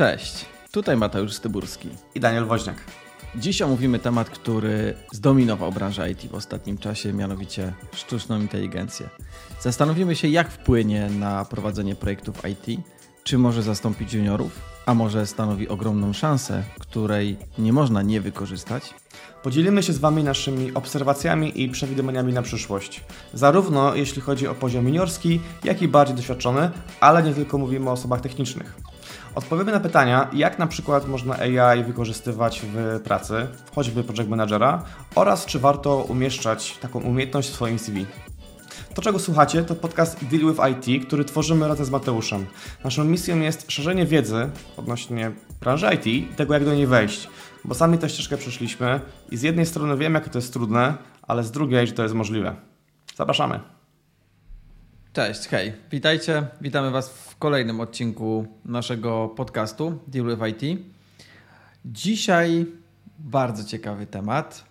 Cześć, tutaj Mateusz Styburski i Daniel Woźniak. Dziś omówimy temat, który zdominował branżę IT w ostatnim czasie, mianowicie sztuczną inteligencję. Zastanowimy się, jak wpłynie na prowadzenie projektów IT, czy może zastąpić juniorów, a może stanowi ogromną szansę, której nie można nie wykorzystać. Podzielimy się z Wami naszymi obserwacjami i przewidywaniami na przyszłość. Zarówno jeśli chodzi o poziom juniorski, jak i bardziej doświadczony, ale nie tylko mówimy o osobach technicznych. Odpowiemy na pytania, jak na przykład można AI wykorzystywać w pracy, choćby project managera, oraz czy warto umieszczać taką umiejętność w swoim CV. To, czego słuchacie, to podcast Deal with IT, który tworzymy razem z Mateuszem. Naszą misją jest szerzenie wiedzy odnośnie branży IT i tego, jak do niej wejść. Bo sami tę ścieżkę przeszliśmy i z jednej strony wiem, jak to jest trudne, ale z drugiej, że to jest możliwe. Zapraszamy. Cześć, hej, witajcie. Witamy Was w kolejnym odcinku naszego podcastu Deal with IT. Dzisiaj bardzo ciekawy temat.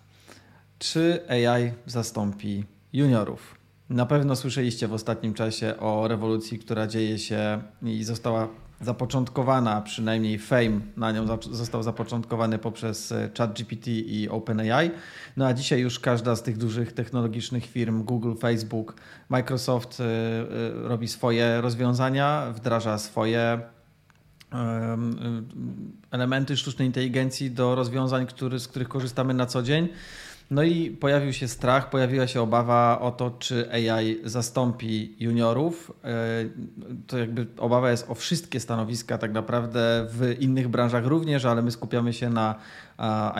Czy AI zastąpi juniorów? Na pewno słyszeliście w ostatnim czasie o rewolucji, która dzieje się i została zapoczątkowana, przynajmniej Fame na nią został zapoczątkowany poprzez e, ChatGPT i OpenAI. No a dzisiaj już każda z tych dużych technologicznych firm, Google, Facebook, Microsoft, e, e, robi swoje rozwiązania, wdraża swoje elementy sztucznej inteligencji do rozwiązań, który, z których korzystamy na co dzień. No i pojawił się strach, pojawiła się obawa o to, czy AI zastąpi juniorów. E, to jakby obawa jest o wszystkie stanowiska tak naprawdę w innych branżach również, ale my skupiamy się na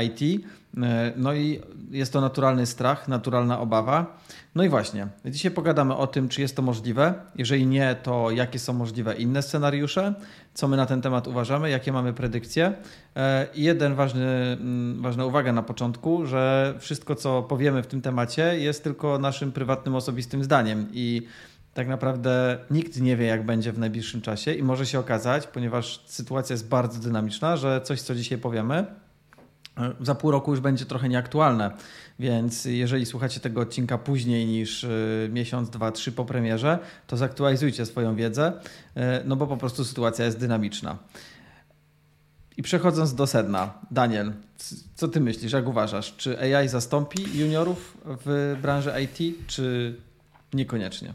IT. E, no i jest to naturalny strach, naturalna obawa. No i właśnie, dzisiaj pogadamy o tym, czy jest to możliwe. Jeżeli nie, to jakie są możliwe inne scenariusze, co my na ten temat uważamy, jakie mamy predykcje. E, I jeden ważny, ważna uwaga na początku, że wszystko, co powiemy w tym temacie, jest tylko naszym prywatnym, osobistym zdaniem i tak naprawdę nikt nie wie, jak będzie w najbliższym czasie i może się okazać, ponieważ sytuacja jest bardzo dynamiczna, że coś, co dzisiaj powiemy, za pół roku już będzie trochę nieaktualne. Więc jeżeli słuchacie tego odcinka później niż y, miesiąc, dwa, trzy po premierze, to zaktualizujcie swoją wiedzę, y, no bo po prostu sytuacja jest dynamiczna. I przechodząc do sedna, Daniel, co ty myślisz, jak uważasz? Czy AI zastąpi juniorów w branży IT, czy niekoniecznie?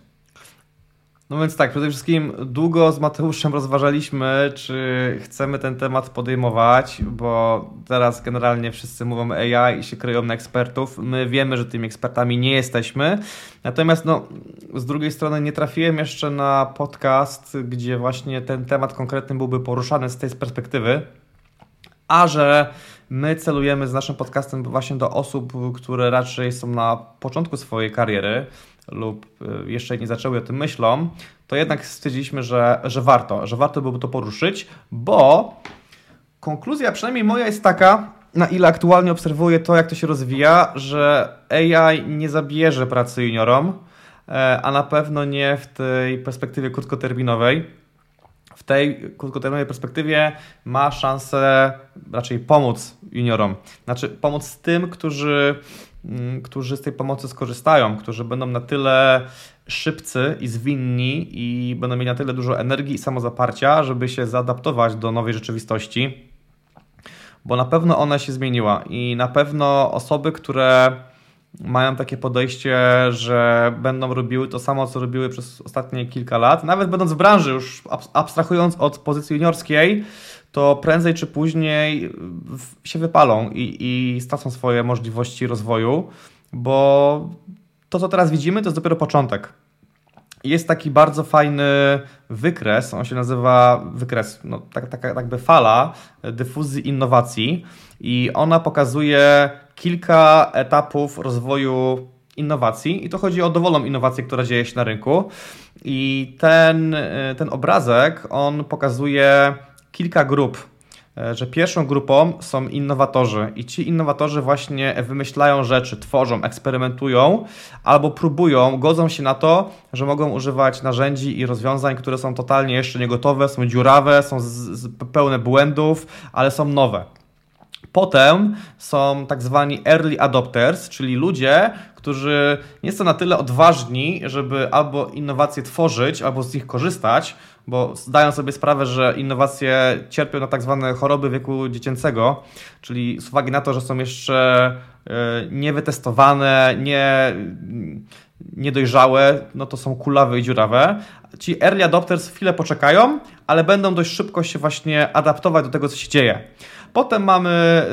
No więc tak, przede wszystkim długo z Mateuszem rozważaliśmy, czy chcemy ten temat podejmować, bo teraz generalnie wszyscy mówią AI i się kryją na ekspertów. My wiemy, że tymi ekspertami nie jesteśmy. Natomiast no, z drugiej strony nie trafiłem jeszcze na podcast, gdzie właśnie ten temat konkretny byłby poruszany z tej perspektywy, a że my celujemy z naszym podcastem właśnie do osób, które raczej są na początku swojej kariery, lub y, jeszcze nie zaczęły o tym myślą, to jednak stwierdziliśmy, że, że warto, że warto byłoby to poruszyć, bo konkluzja przynajmniej moja jest taka, na ile aktualnie obserwuję to, jak to się rozwija, że AI nie zabierze pracy juniorom, e, a na pewno nie w tej perspektywie krótkoterminowej. W tej krótkoterminowej perspektywie ma szansę raczej pomóc juniorom. Znaczy pomóc tym, którzy Mm, którzy z tej pomocy skorzystają, którzy będą na tyle szybcy i zwinni i będą mieli na tyle dużo energii i samozaparcia, żeby się zaadaptować do nowej rzeczywistości, bo na pewno ona się zmieniła i na pewno osoby, które mają takie podejście, że będą robiły to samo, co robiły przez ostatnie kilka lat, nawet będąc w branży, już abstrahując od pozycji juniorskiej, to prędzej czy później się wypalą i, i stracą swoje możliwości rozwoju, bo to, co teraz widzimy, to jest dopiero początek. Jest taki bardzo fajny wykres, on się nazywa wykres, no, tak, taka tak jakby fala dyfuzji innowacji i ona pokazuje kilka etapów rozwoju innowacji i to chodzi o dowolną innowację, która dzieje się na rynku i ten, ten obrazek, on pokazuje kilka grup, e, że pierwszą grupą są innowatorzy i ci innowatorzy właśnie wymyślają rzeczy, tworzą, eksperymentują albo próbują, godzą się na to, że mogą używać narzędzi i rozwiązań, które są totalnie jeszcze niegotowe, są dziurawe, są z, z pełne błędów, ale są nowe. Potem są tak zwani early adopters, czyli ludzie, którzy nie są na tyle odważni, żeby albo innowacje tworzyć, albo z nich korzystać, bo zdają sobie sprawę, że innowacje cierpią na tak zwane choroby wieku dziecięcego, czyli z uwagi na to, że są jeszcze e, niewytestowane, nie, niedojrzałe, no to są kulawe i dziurawe. Ci early adopters chwilę poczekają, ale będą dość szybko się właśnie adaptować do tego, co się dzieje. Potem mamy,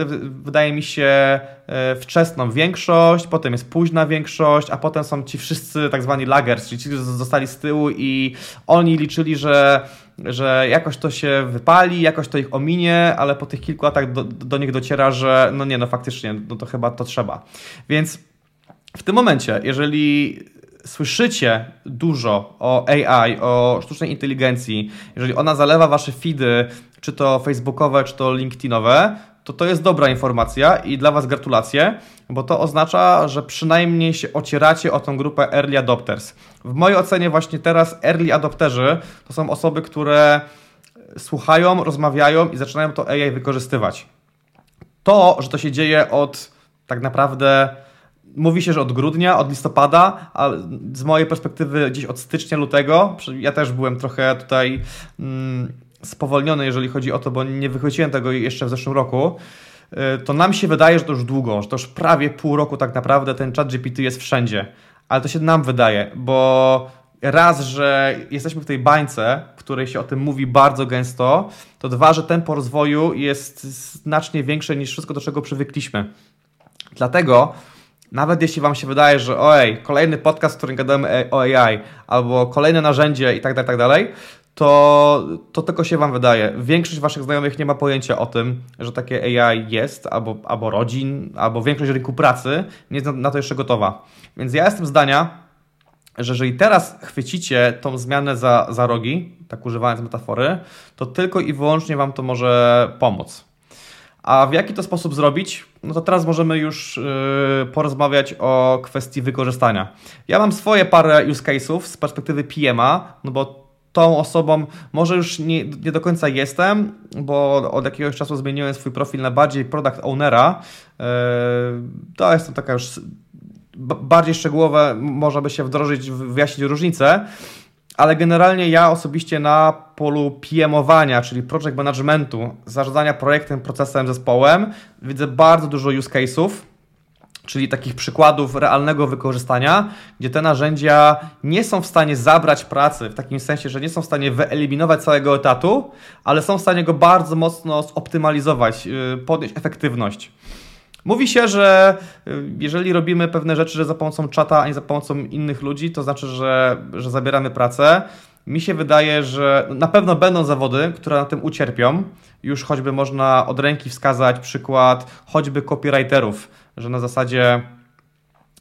wydaje mi się, e, wczesną większość, potem jest późna większość, a potem są ci wszyscy tak zwani lagers, czyli ci, którzy zostali z tyłu i oni liczyli, że, że jakoś to się wypali, jakoś to ich ominie, ale po tych kilku latach do, do nich dociera, że no nie, no faktycznie, no to chyba to trzeba. Więc w tym momencie, jeżeli słyszycie dużo o AI, o sztucznej inteligencji, jeżeli ona zalewa wasze feedy, czy to facebookowe, czy to linkedinowe, to to jest dobra informacja i dla Was gratulacje, bo to oznacza, że przynajmniej się ocieracie o tą grupę early adopters. W mojej ocenie właśnie teraz early adopterzy to są osoby, które słuchają, rozmawiają i zaczynają to AI wykorzystywać. To, że to się dzieje od tak naprawdę Mówi się, że od grudnia, od listopada, a z mojej perspektywy gdzieś od stycznia, lutego. Ja też byłem trochę tutaj mm, spowolniony, jeżeli chodzi o to, bo nie wychwyciłem tego jeszcze w zeszłym roku. Y, to nam się wydaje, że to już długo, że to już prawie pół roku tak naprawdę ten chat GPT jest wszędzie. Ale to się nam wydaje, bo raz, że jesteśmy w tej bańce, w której się o tym mówi bardzo gęsto, to dwa, że tempo rozwoju jest znacznie większe niż wszystko, do czego przywykliśmy. Dlatego nawet jeśli Wam się wydaje, że ojej, kolejny podcast, w którym gadamy o AI, albo kolejne narzędzie i tak dalej, tak dalej, to, to tylko się Wam wydaje. Większość Waszych znajomych nie ma pojęcia o tym, że takie AI jest, albo, albo rodzin, albo większość rynku pracy nie jest na to jeszcze gotowa. Więc ja jestem zdania, że jeżeli teraz chwycicie tą zmianę za, za rogi, tak używając metafory, to tylko i wyłącznie Wam to może pomóc. A w jaki to sposób zrobić? No to teraz możemy już yy, porozmawiać o kwestii wykorzystania. Ja mam swoje parę use case'ów z perspektywy PM'a, no bo tą osobą. Może już nie, nie, do końca jestem, bo od jakiegoś czasu zmieniłem swój profil na bardziej product ownera. Yy, to jest to taka już bardziej szczegółowe, można by się wdrożyć, wyjaśnić różnice ale generalnie ja osobiście na polu PMowania, czyli project managementu, zarządzania projektem, procesem, zespołem, widzę bardzo dużo use case'ów, czyli takich przykładów realnego wykorzystania, gdzie te narzędzia nie są w stanie zabrać pracy, w takim sensie, że nie są w stanie wyeliminować całego etatu, ale są w stanie go bardzo mocno zoptymalizować, y, podnieść efektywność. Mówi się, że y, jeżeli robimy pewne rzeczy, że za pomocą czata, a nie za pomocą innych ludzi, to znaczy, że, że zabieramy pracę. Mi się wydaje, że na pewno będą zawody, które na tym ucierpią. Już choćby można od ręki wskazać przykład choćby copywriterów, że na zasadzie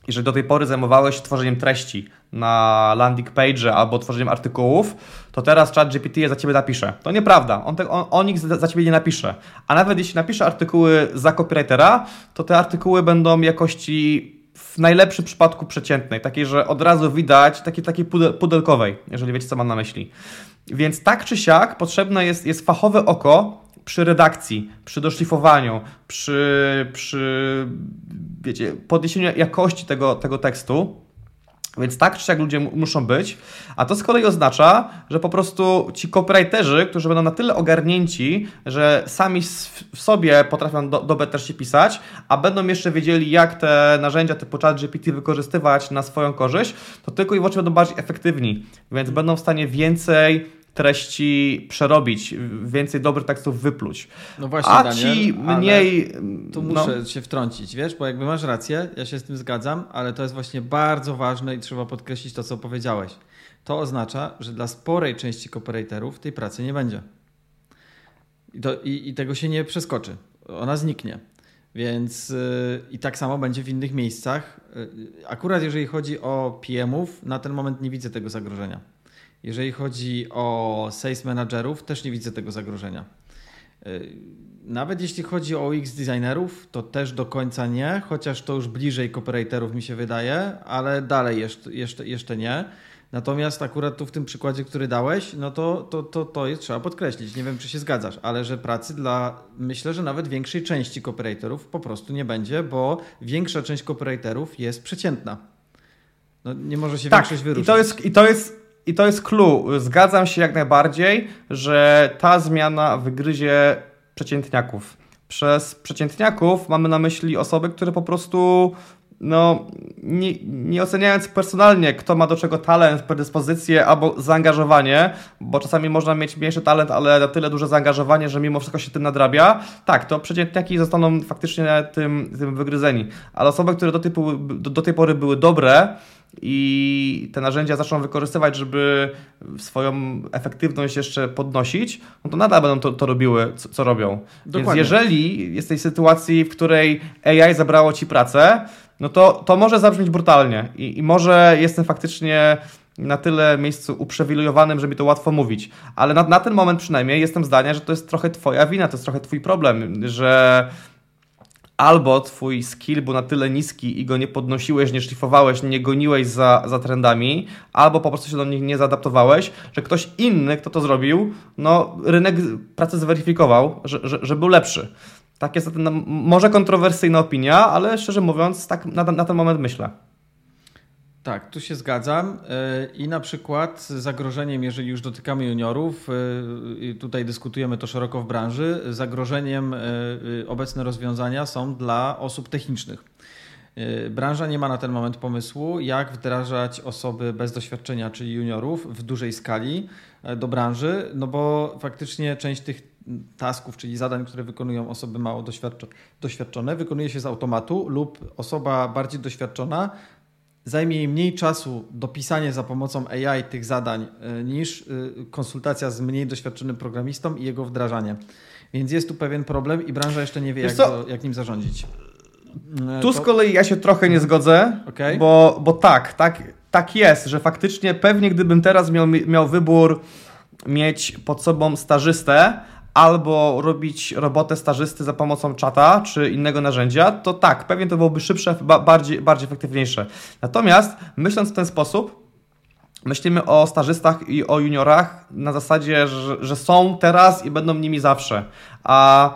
jeżeli do tej pory zajmowałeś tworzeniem treści na landing page albo tworzeniem artykułów, to teraz chat GPT je za Ciebie napisze. To nieprawda, on, te, on, on ich za, za Ciebie nie napisze. A nawet jeśli napisze artykuły za copywritera, to te artykuły będą jakości w najlepszym przypadku przeciętnej, takiej, że od razu widać, takiej, takiej pudelkowej, jeżeli wiecie, co mam na myśli. Więc tak czy siak potrzebne jest, jest fachowe oko przy redakcji, przy doszlifowaniu, przy, przy wiecie, podniesieniu jakości tego, tego tekstu. Więc tak czy jak ludzie muszą być, a to z kolei oznacza, że po prostu ci copywriterzy, którzy będą na tyle ogarnięci, że sami w sobie potrafią do, dobre treści pisać, a będą jeszcze wiedzieli, jak te narzędzia typu ChatGPT wykorzystywać na swoją korzyść, to tylko i wyłącznie będą bardziej efektywni, więc będą w stanie więcej treści przerobić, więcej dobrych tekstów wypluć. No właśnie, A Daniel, ci mniej. Tu muszę no. się wtrącić, wiesz, bo jakby masz rację, ja się z tym zgadzam, ale to jest właśnie bardzo ważne i trzeba podkreślić to, co powiedziałeś. To oznacza, że dla sporej części operatorów tej pracy nie będzie. I, to, i, i tego się nie przeskoczy. Ona zniknie. Więc yy, i tak samo będzie w innych miejscach. Yy, akurat jeżeli chodzi o PM-ów, na ten moment nie widzę tego zagrożenia. Jeżeli chodzi o sales managerów, też nie widzę tego zagrożenia. Y, nawet jeśli chodzi o UX designerów, to też do końca nie, chociaż to już bliżej copywriterów mi się wydaje, ale dalej jeszcze, jeszcze, jeszcze nie. Natomiast akurat tu w tym przykładzie, który dałeś, no to, to, to, to jest trzeba podkreślić. Nie wiem, czy się zgadzasz, ale że pracy dla, myślę, że nawet większej części copywriterów po prostu nie będzie, bo większa część copywriterów jest przeciętna. No, nie może się tak, większość wyróżnić. I to jest, i to jest i to jest clue. Zgadzam się jak najbardziej, że ta zmiana wygryzie przeciętniaków. Przez przeciętniaków mamy na myśli osoby, które po prostu no, nie, nie, oceniając personalnie, kto ma do czego talent, predyspozycję albo zaangażowanie, bo czasami można mieć mniejszy talent, ale na tyle duże zaangażowanie, że mimo wszystko się tym nadrabia, tak, to przeciętniaki zostaną faktycznie tym, tym wygryzeni. Ale osoby, które do do, do tej pory były dobre, i te narzędzia zaczną wykorzystywać, żeby swoją efektywność jeszcze podnosić, no to nadal będą to, to robiły, co, co robią. Dokładnie. Więc jeżeli jesteś w sytuacji, w której AI zabrało ci pracę, no to, to może zabrzmieć brutalnie i, i może jestem faktycznie na tyle miejscu uprzywilejowanym, że mi to łatwo mówić. Ale na, na ten moment przynajmniej jestem zdania, że to jest trochę twoja wina, to jest trochę twój problem, że albo twój skill był na tyle niski i go nie podnosiłeś, nie szlifowałeś, nie goniłeś za, za trendami, albo po prostu się do nich nie zaadaptowałeś, że ktoś inny, kto to zrobił, no rynek pracy zweryfikował, że, że, że był lepszy. Tak jest może kontrowersyjna opinia, ale szczerze mówiąc, tak na, na ten moment myślę. Tak, tu się zgadzam. E, I na przykład zagrożeniem, jeżeli już dotykamy juniorów, e, tutaj dyskutujemy to szeroko w branży, zagrożeniem e, obecne rozwiązania są dla osób technicznych. Branża nie ma na ten moment pomysłu, jak wdrażać osoby bez doświadczenia, czyli juniorów, w dużej skali do branży, no bo faktycznie część tych tasków, czyli zadań, które wykonują osoby mało doświadczone, wykonuje się z automatu lub osoba bardziej doświadczona zajmie jej mniej czasu dopisanie za pomocą AI tych zadań e, niż e, konsultacja z mniej doświadczonym programistą i jego wdrażanie. Więc jest tu pewien problem i branża jeszcze nie wie, jak, jak nim zarządzić. E, tu to... z kolei ja się trochę nie zgodzę, okay. bo, bo tak, tak, tak jest, że faktycznie pewnie gdybym teraz miał, miał wybór mieć pod sobą stażystę, albo robić robotę stażysty za pomocą czata czy innego narzędzia, to tak, pewnie to byłoby szybsze, bardziej, bardziej efektywniejsze. Natomiast myśląc w ten sposób, myślimy o stażystach i o juniorach na zasadzie, że, że są teraz i będą nimi zawsze. A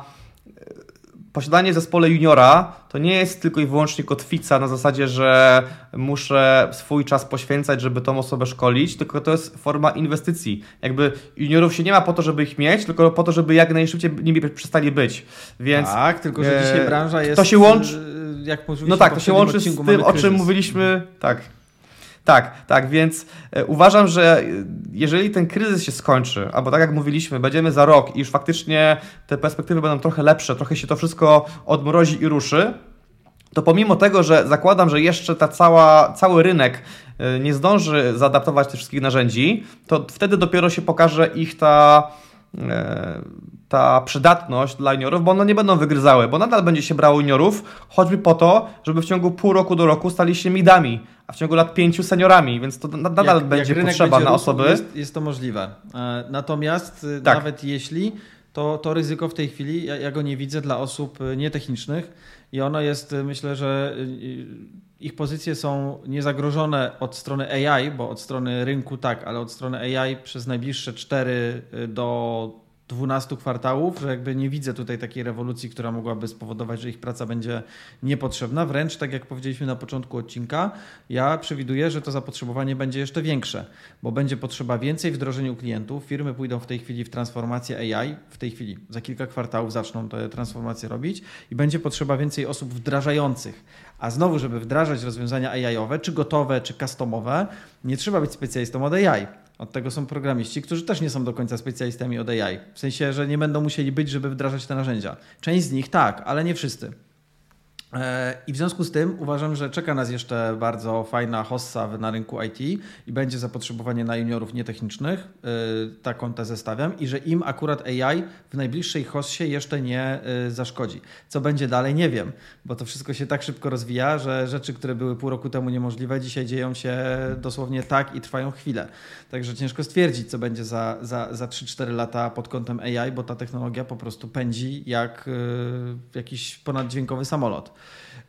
posiadanie w zespole juniora to nie jest tylko i wyłącznie kotwica na zasadzie, że muszę swój czas poświęcać, żeby tą osobę szkolić, tylko to jest forma inwestycji. Jakby juniorów się nie ma po to, żeby ich mieć, tylko po to, żeby jak najszybciej nimi przestali być. Więc, tak, tylko że dzisiaj e, branża jest... To się łączy... Jak no tak, to się łączy z tym, o czym mówiliśmy... Tak, tak, tak, więc e, uważam, że jeżeli ten kryzys się skończy, albo tak jak mówiliśmy, będziemy za rok i już faktycznie te perspektywy będą trochę lepsze, trochę się to wszystko odmrozi i ruszy, to pomimo tego, że zakładam, że jeszcze ta cała, cały rynek e, nie zdąży zaadaptować tych wszystkich narzędzi, to wtedy dopiero się pokaże ich ta e, ta przydatność dla juniorów, bo one nie będą wygryzały, bo nadal będzie się brało juniorów, choćby po to, żeby w ciągu pół roku do roku stali się midami, a w ciągu lat pięciu seniorami, więc to nadal jak, będzie jak potrzeba będzie na osoby. Jest, jest, to możliwe. E, natomiast y, tak. nawet jeśli, to, to ryzyko w tej chwili, ja, ja go nie widzę dla osób nietechnicznych i ono jest, myślę, że ich pozycje są niezagrożone od strony AI, bo od strony rynku tak, ale od strony AI przez najbliższe 4 do 12 kwartałów, że jakby nie widzę tutaj takiej rewolucji, która mogłaby spowodować, że ich praca będzie niepotrzebna. Wręcz, tak jak powiedzieliśmy na początku odcinka, ja przewiduję, że to zapotrzebowanie będzie jeszcze większe, bo będzie potrzeba więcej wdrożeniu klientów. Firmy pójdą w tej chwili w transformację AI, w tej chwili, za kilka kwartałów zaczną te transformacje robić i będzie potrzeba więcej osób wdrażających. A znowu, żeby wdrażać rozwiązania AI-owe, czy gotowe, czy customowe, nie trzeba być specjalistą od AI od tego są programiści, którzy też nie są do końca specjalistami od AI. W sensie, że nie będą musieli być, żeby wdrażać te narzędzia. Część z nich tak, ale nie wszyscy. E, I w związku z tym uważam, że czeka nas jeszcze bardzo fajna hossa na rynku IT i będzie zapotrzebowanie na juniorów nietechnicznych. E, taką tezę stawiam i że im akurat AI w najbliższej hossie jeszcze nie e, zaszkodzi. Co będzie dalej, nie wiem, bo to wszystko się tak szybko rozwija, że rzeczy, które były pół roku temu niemożliwe, dzisiaj dzieją się dosłownie tak i trwają chwilę. Także ciężko stwierdzić, co będzie za, za, za 3-4 lata pod kątem AI, bo ta technologia po prostu pędzi jak jakiś ponaddźwiękowy samolot.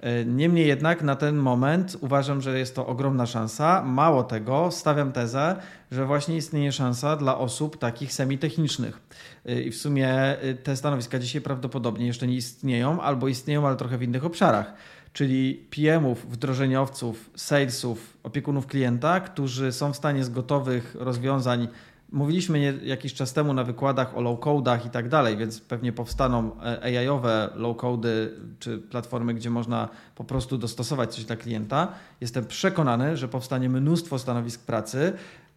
E, niemniej jednak na ten moment uważam, że jest to ogromna szansa. Mało tego, stawiam tezę, że właśnie istnieje szansa dla osób takich semitechnicznych. E, I w sumie e, te stanowiska dzisiaj prawdopodobnie jeszcze nie istnieją, albo istnieją, ale trochę w innych obszarach. Czyli PM-ów, wdrożeniowców, salesów, opiekunów klienta, którzy są w stanie z gotowych rozwiązań Mówiliśmy jakiś czas temu na wykładach o low-codach i tak dalej, więc pewnie powstaną e, AI-owe low-cody czy platformy, gdzie można po prostu dostosować coś dla klienta. Jestem przekonany, że powstanie mnóstwo stanowisk pracy,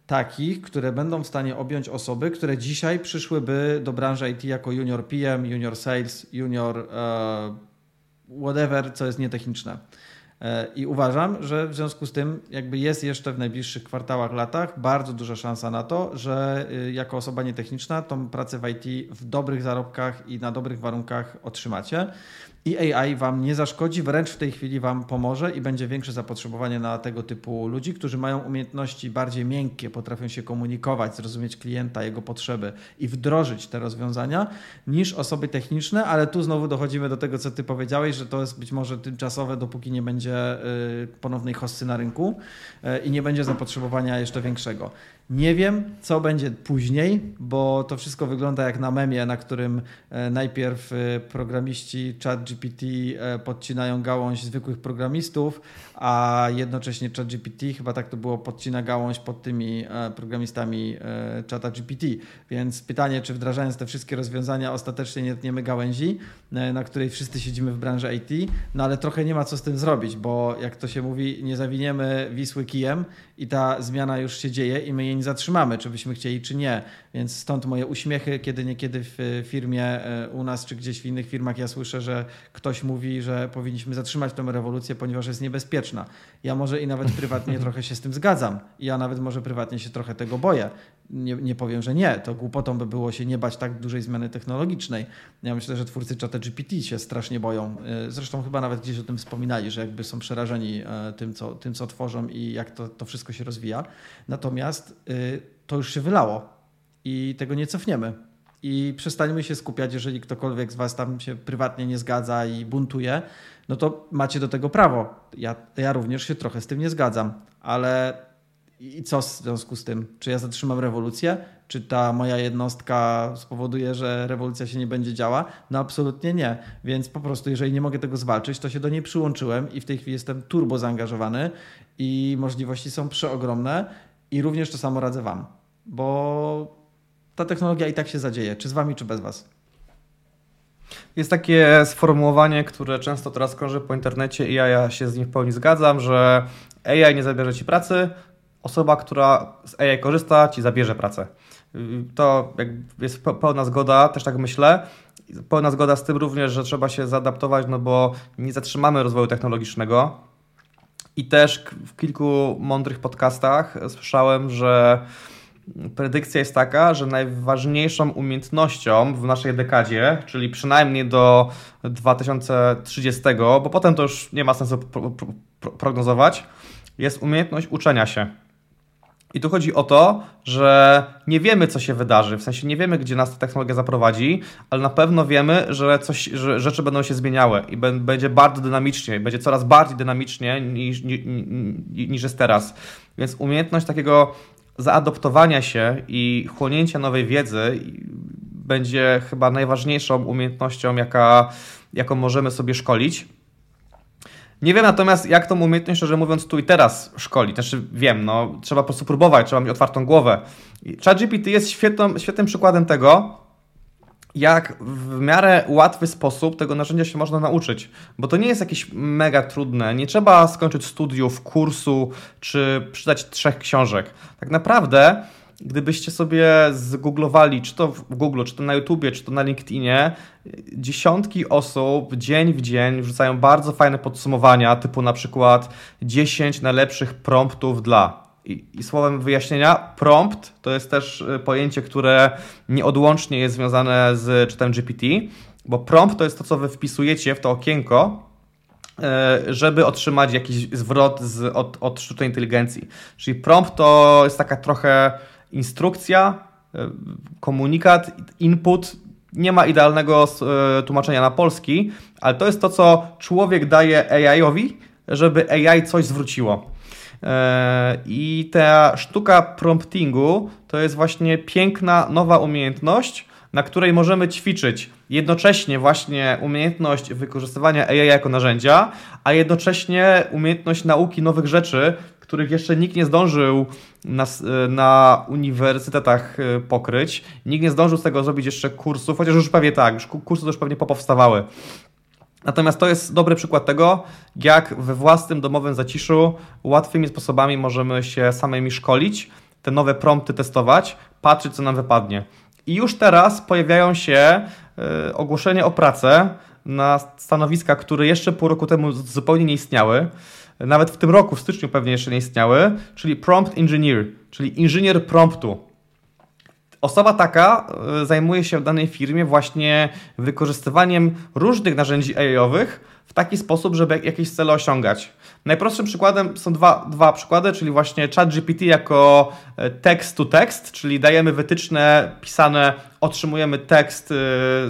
takich, które będą w stanie objąć osoby, które dzisiaj przyszłyby do branży IT jako junior PM, junior sales, junior uh, whatever, co jest nietechniczne. E, I uważam, że w związku z tym jakby jest jeszcze w najbliższych kwartałach, latach bardzo duża szansa na to, że y, jako osoba nietechniczna tą pracę w IT w dobrych zarobkach i na dobrych warunkach otrzymacie i AI Wam nie zaszkodzi, wręcz w tej chwili Wam pomoże i będzie większe zapotrzebowanie na tego typu ludzi, którzy mają umiejętności bardziej miękkie, potrafią się komunikować, zrozumieć klienta, jego potrzeby i wdrożyć te rozwiązania, niż osoby techniczne, ale tu znowu dochodzimy do tego, co Ty powiedziałeś, że to jest być może tymczasowe, dopóki nie będzie y, ponownej hossy na rynku y, i nie będzie zapotrzebowania jeszcze większego. Nie wiem, co będzie później, bo to wszystko wygląda jak na memie, na którym e, najpierw e, programiści ChatGPT e, podcinają gałąź zwykłych programistów, a jednocześnie ChatGPT, chyba tak to było, podcina gałąź pod tymi programistami ChatGPT. Więc pytanie, czy wdrażając te wszystkie rozwiązania ostatecznie nie tniemy gałęzi, na której wszyscy siedzimy w branży IT, no ale trochę nie ma co z tym zrobić, bo jak to się mówi, nie zawiniemy Wisły kijem i ta zmiana już się dzieje i my jej nie zatrzymamy, czy byśmy chcieli, czy nie. Więc stąd moje uśmiechy, kiedy niekiedy w firmie e, u nas, czy gdzieś w innych firmach ja słyszę, że ktoś mówi, że powinniśmy zatrzymać tę rewolucję, ponieważ jest niebezpieczna. Ja może i nawet prywatnie trochę się z tym zgadzam. Ja nawet może prywatnie się trochę tego boję. Nie, nie powiem, że nie. To głupotą by było się nie bać tak dużej zmiany technologicznej. Ja myślę, że twórcy czata GPT się strasznie boją. E, zresztą chyba nawet gdzieś o tym wspominali, że jakby są przerażeni e, tym, co, tym, co tworzą i jak to, to wszystko się rozwija. Natomiast to już się wylało i tego nie cofniemy. I przestańmy się skupiać, jeżeli ktokolwiek z Was tam się prywatnie nie zgadza i buntuje, no to macie do tego prawo. Ja, ja również się trochę z tym nie zgadzam, ale i co w związku z tym? Czy ja zatrzymam rewolucję? Czy ta moja jednostka spowoduje, że rewolucja się nie będzie działa? No absolutnie nie. Więc po prostu, jeżeli nie mogę tego zwalczyć, to się do niej przyłączyłem i w tej chwili jestem turbo zaangażowany i możliwości są przeogromne i również to samo radzę Wam bo ta technologia i tak się zadzieje, czy z wami, czy bez was. Jest takie sformułowanie, które często teraz krąży po internecie i ja, ja się z nim w pełni zgadzam, że AI nie zabierze ci pracy, osoba, która z AI korzysta, ci zabierze pracę. To jest pełna zgoda, też tak myślę. Pełna zgoda z tym również, że trzeba się zaadaptować, no bo nie zatrzymamy rozwoju technologicznego. I też w kilku mądrych podcastach słyszałem, że predykcja jest taka, że najważniejszą umiejętnością w naszej dekadzie, czyli przynajmniej do 2030, bo potem to już nie ma sensu prognozować, jest umiejętność uczenia się. I tu chodzi o to, że nie wiemy, co się wydarzy, w sensie nie wiemy, gdzie nas ta technologia zaprowadzi, ale na pewno wiemy, że, coś, że rzeczy będą się zmieniały i będzie bardzo dynamicznie, będzie coraz bardziej dynamicznie niż, niż, niż jest teraz. Więc umiejętność takiego zaadoptowania się i chłonięcia nowej wiedzy będzie chyba najważniejszą umiejętnością, jaka, jaką możemy sobie szkolić. Nie wiem natomiast, jak tą umiejętność, szczerze mówiąc, tu i teraz szkolić. Znaczy, wiem, no, trzeba po prostu próbować, trzeba mieć otwartą głowę. ChatGPT jest świetnym przykładem tego, jak w miarę łatwy sposób tego narzędzia się można nauczyć, bo to nie jest jakieś mega trudne. Nie trzeba skończyć studiów, kursu czy przeczytać trzech książek. Tak naprawdę, gdybyście sobie zgooglowali, czy to w Google, czy to na YouTubie, czy to na LinkedInie, dziesiątki osób dzień w dzień wrzucają bardzo fajne podsumowania, typu na przykład 10 najlepszych promptów dla i, I, słowem wyjaśnienia, prompt to jest też y, pojęcie, które nieodłącznie jest związane z czytem GPT, bo prompt to jest to, co wy wpisujecie w to okienko, y, żeby otrzymać jakiś zwrot z, od, od sztucznej inteligencji. Czyli prompt to jest taka trochę instrukcja, y, komunikat, input nie ma idealnego e, tłumaczenia na polski, ale to jest to, co człowiek daje AI-owi, żeby AI coś zwróciło. E, I ta sztuka promptingu to jest właśnie piękna nowa umiejętność, na której możemy ćwiczyć jednocześnie właśnie umiejętność wykorzystywania AI jako narzędzia, a jednocześnie umiejętność nauki nowych rzeczy, których jeszcze nikt nie zdążył na, na uniwersytetach e, pokryć. Nikt nie zdążył z tego zrobić jeszcze kursów, chociaż już pewnie tak, już kursy już pewnie popowstawały. Natomiast to jest dobry przykład tego, jak we własnym domowym zaciszu łatwymi sposobami możemy się samymi szkolić, te nowe prompty testować, patrzeć co nam wypadnie. I już teraz pojawiają się y, ogłoszenia o pracę na stanowiska, które jeszcze pół roku temu zupełnie nie istniały. Nawet w tym roku, w styczniu pewnie jeszcze nie istniały, czyli prompt engineer, czyli inżynier promptu. Osoba taka e, zajmuje się w danej firmie właśnie wykorzystywaniem różnych narzędzi AI-owych w taki sposób, żeby jakieś cele osiągać. Najprostszym przykładem są dwa, dwa przykłady, czyli właśnie ChatGPT jako e, text to text, czyli dajemy wytyczne pisane, otrzymujemy tekst e,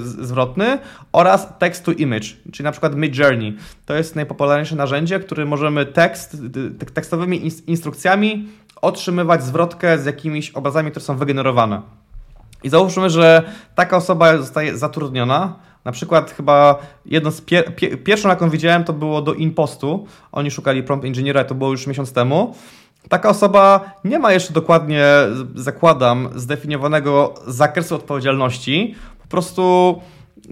zwrotny oraz text to image, czyli na przykład Mid Journey. To jest najpopularniejsze narzędzie, które możemy tekst, tekstowymi instrukcjami otrzymywać zwrotkę z jakimiś obrazami, które są wygenerowane. I załóżmy, że taka osoba zostaje zatrudniona. Na przykład chyba jedno z pier pierwszą, jaką widziałem, to było do Impostu. Oni szukali prompt inżyniera, to było już miesiąc temu. Taka osoba nie ma jeszcze dokładnie, zakładam, zdefiniowanego zakresu odpowiedzialności. Po prostu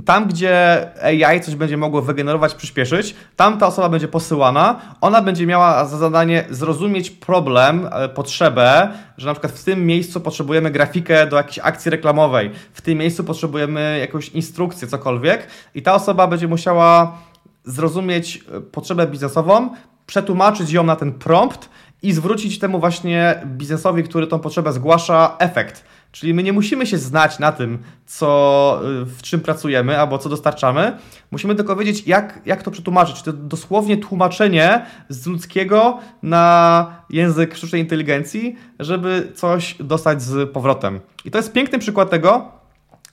tam, gdzie AI coś będzie mogło wygenerować, przyspieszyć, tam ta osoba będzie posyłana, ona będzie miała za zadanie zrozumieć problem, e, potrzebę, że na przykład w tym miejscu potrzebujemy grafikę do jakiejś akcji reklamowej, w tym miejscu potrzebujemy jakąś instrukcję, cokolwiek i ta osoba będzie musiała zrozumieć e, potrzebę biznesową, przetłumaczyć ją na ten prompt i zwrócić temu właśnie biznesowi, który tą potrzebę zgłasza, efekt. Czyli my nie musimy się znać na tym, co, y, w czym pracujemy albo co dostarczamy. Musimy tylko wiedzieć, jak, jak to przetłumaczyć. To dosłownie tłumaczenie z ludzkiego na język sztucznej inteligencji, żeby coś dostać z powrotem. I to jest piękny przykład tego,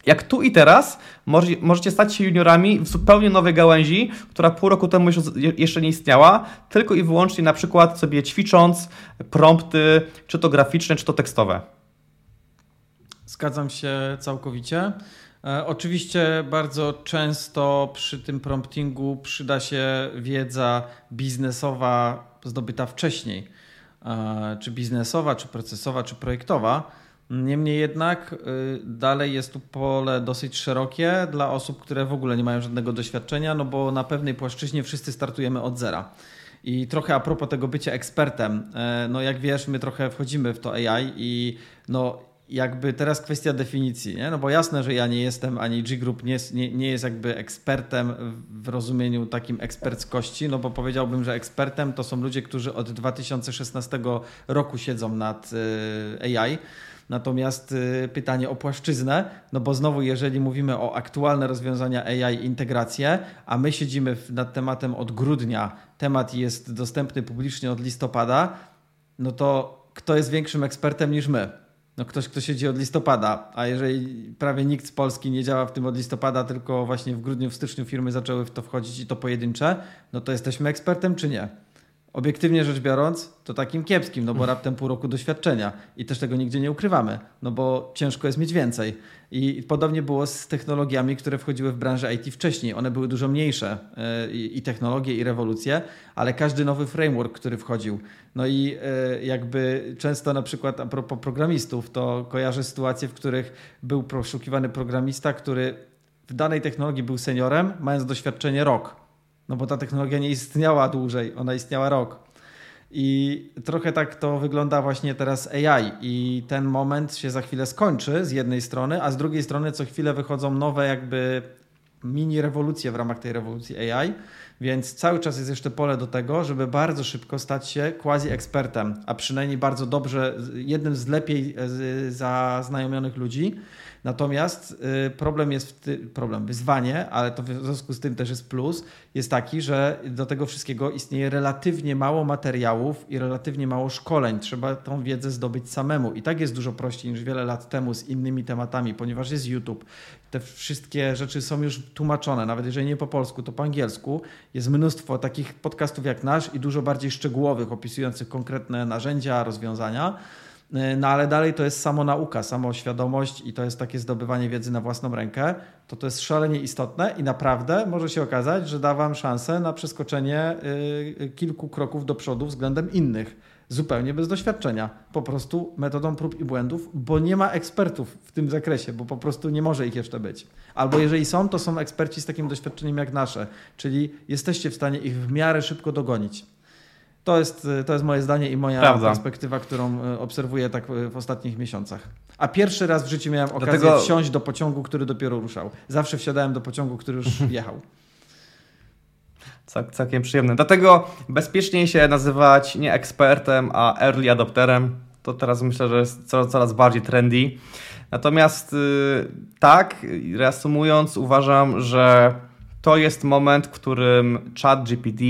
jak tu i teraz możecie stać się juniorami w zupełnie nowej gałęzi, która pół roku temu jeszcze nie istniała, tylko i wyłącznie na przykład sobie ćwicząc prompty, czy to graficzne, czy to tekstowe. Zgadzam się całkowicie. E, oczywiście bardzo często przy tym promptingu przyda się wiedza biznesowa zdobyta wcześniej, e, czy biznesowa, czy procesowa, czy projektowa. Niemniej jednak y, dalej jest tu pole dosyć szerokie dla osób, które w ogóle nie mają żadnego doświadczenia, no bo na pewnej płaszczyźnie wszyscy startujemy od zera. I trochę a propos tego bycia ekspertem, e, no jak wiesz, my trochę wchodzimy w to AI i no jakby teraz kwestia definicji, nie? no bo jasne, że ja nie jestem, ani G-Group nie, nie, nie jest jakby ekspertem w rozumieniu takim eksperckości, no bo powiedziałbym, że ekspertem to są ludzie, którzy od 2016 roku siedzą nad y, AI. Natomiast y, pytanie o płaszczyznę, no bo znowu, jeżeli mówimy o aktualne rozwiązania AI, integrację, a my siedzimy nad tematem od grudnia, temat jest dostępny publicznie od listopada, no to kto jest większym ekspertem niż my? No ktoś, kto siedzi od listopada, a jeżeli prawie nikt z Polski nie działa w tym od listopada, tylko właśnie w grudniu, w styczniu firmy zaczęły w to wchodzić i to pojedyncze, no to jesteśmy ekspertem czy nie? Obiektywnie rzecz biorąc, to takim kiepskim, no bo raptem pół roku doświadczenia i też tego nigdzie nie ukrywamy, no bo ciężko jest mieć więcej. I podobnie było z technologiami, które wchodziły w branżę IT wcześniej. One były dużo mniejsze e, i technologie, i rewolucje, ale każdy nowy framework, który wchodził. No i e, jakby często na przykład a propos programistów, to kojarzę sytuacje, w których był poszukiwany programista, który w danej technologii był seniorem, mając doświadczenie rok no bo ta technologia nie istniała dłużej, ona istniała rok. I trochę tak to wygląda właśnie teraz AI i. Ten moment się za chwilę skończy z jednej strony, a z drugiej strony co chwilę wychodzą nowe jakby mini rewolucję w ramach tej rewolucji AI, więc cały czas jest jeszcze pole do tego, żeby bardzo szybko stać się quasi-ekspertem, a przynajmniej bardzo dobrze, jednym z lepiej zaznajomionych ludzi, Natomiast y, problem jest, problem, wyzwanie, ale to w związku z tym też jest plus, jest taki, że do tego wszystkiego istnieje relatywnie mało materiałów i relatywnie mało szkoleń. Trzeba tą wiedzę zdobyć samemu. I tak jest dużo prościej niż wiele lat temu z innymi tematami, ponieważ jest YouTube. Te wszystkie rzeczy są już tłumaczone, nawet jeżeli nie po polsku, to po angielsku. Jest mnóstwo takich podcastów jak nasz i dużo bardziej szczegółowych, opisujących konkretne narzędzia, rozwiązania. E, no ale dalej to jest samo nauka, samoświadomość i to jest takie zdobywanie wiedzy na własną rękę. To to jest szalenie istotne i naprawdę może się okazać, że da Wam szansę na przeskoczenie y, kilku kroków do przodu względem innych. Zupełnie bez doświadczenia, po prostu metodą prób i błędów, bo nie ma ekspertów w tym zakresie, bo po prostu nie może ich jeszcze być. Albo jeżeli są, to są eksperci z takim doświadczeniem jak nasze, czyli jesteście w stanie ich w miarę szybko dogonić. To jest, to jest moje zdanie i moja Prawda. perspektywa, którą e, obserwuję tak e, w ostatnich miesiącach. A pierwszy raz w życiu miałem okazję Dlatego... wsiąść do pociągu, który dopiero ruszał. Zawsze wsiadałem do pociągu, który już jechał. Cał, całkiem przyjemne. Dlatego bezpieczniej się nazywać nie ekspertem, a early adopterem. To teraz myślę, że jest coraz, coraz bardziej trendy. Natomiast tak, reasumując, uważam, że to jest moment, w którym chat GPT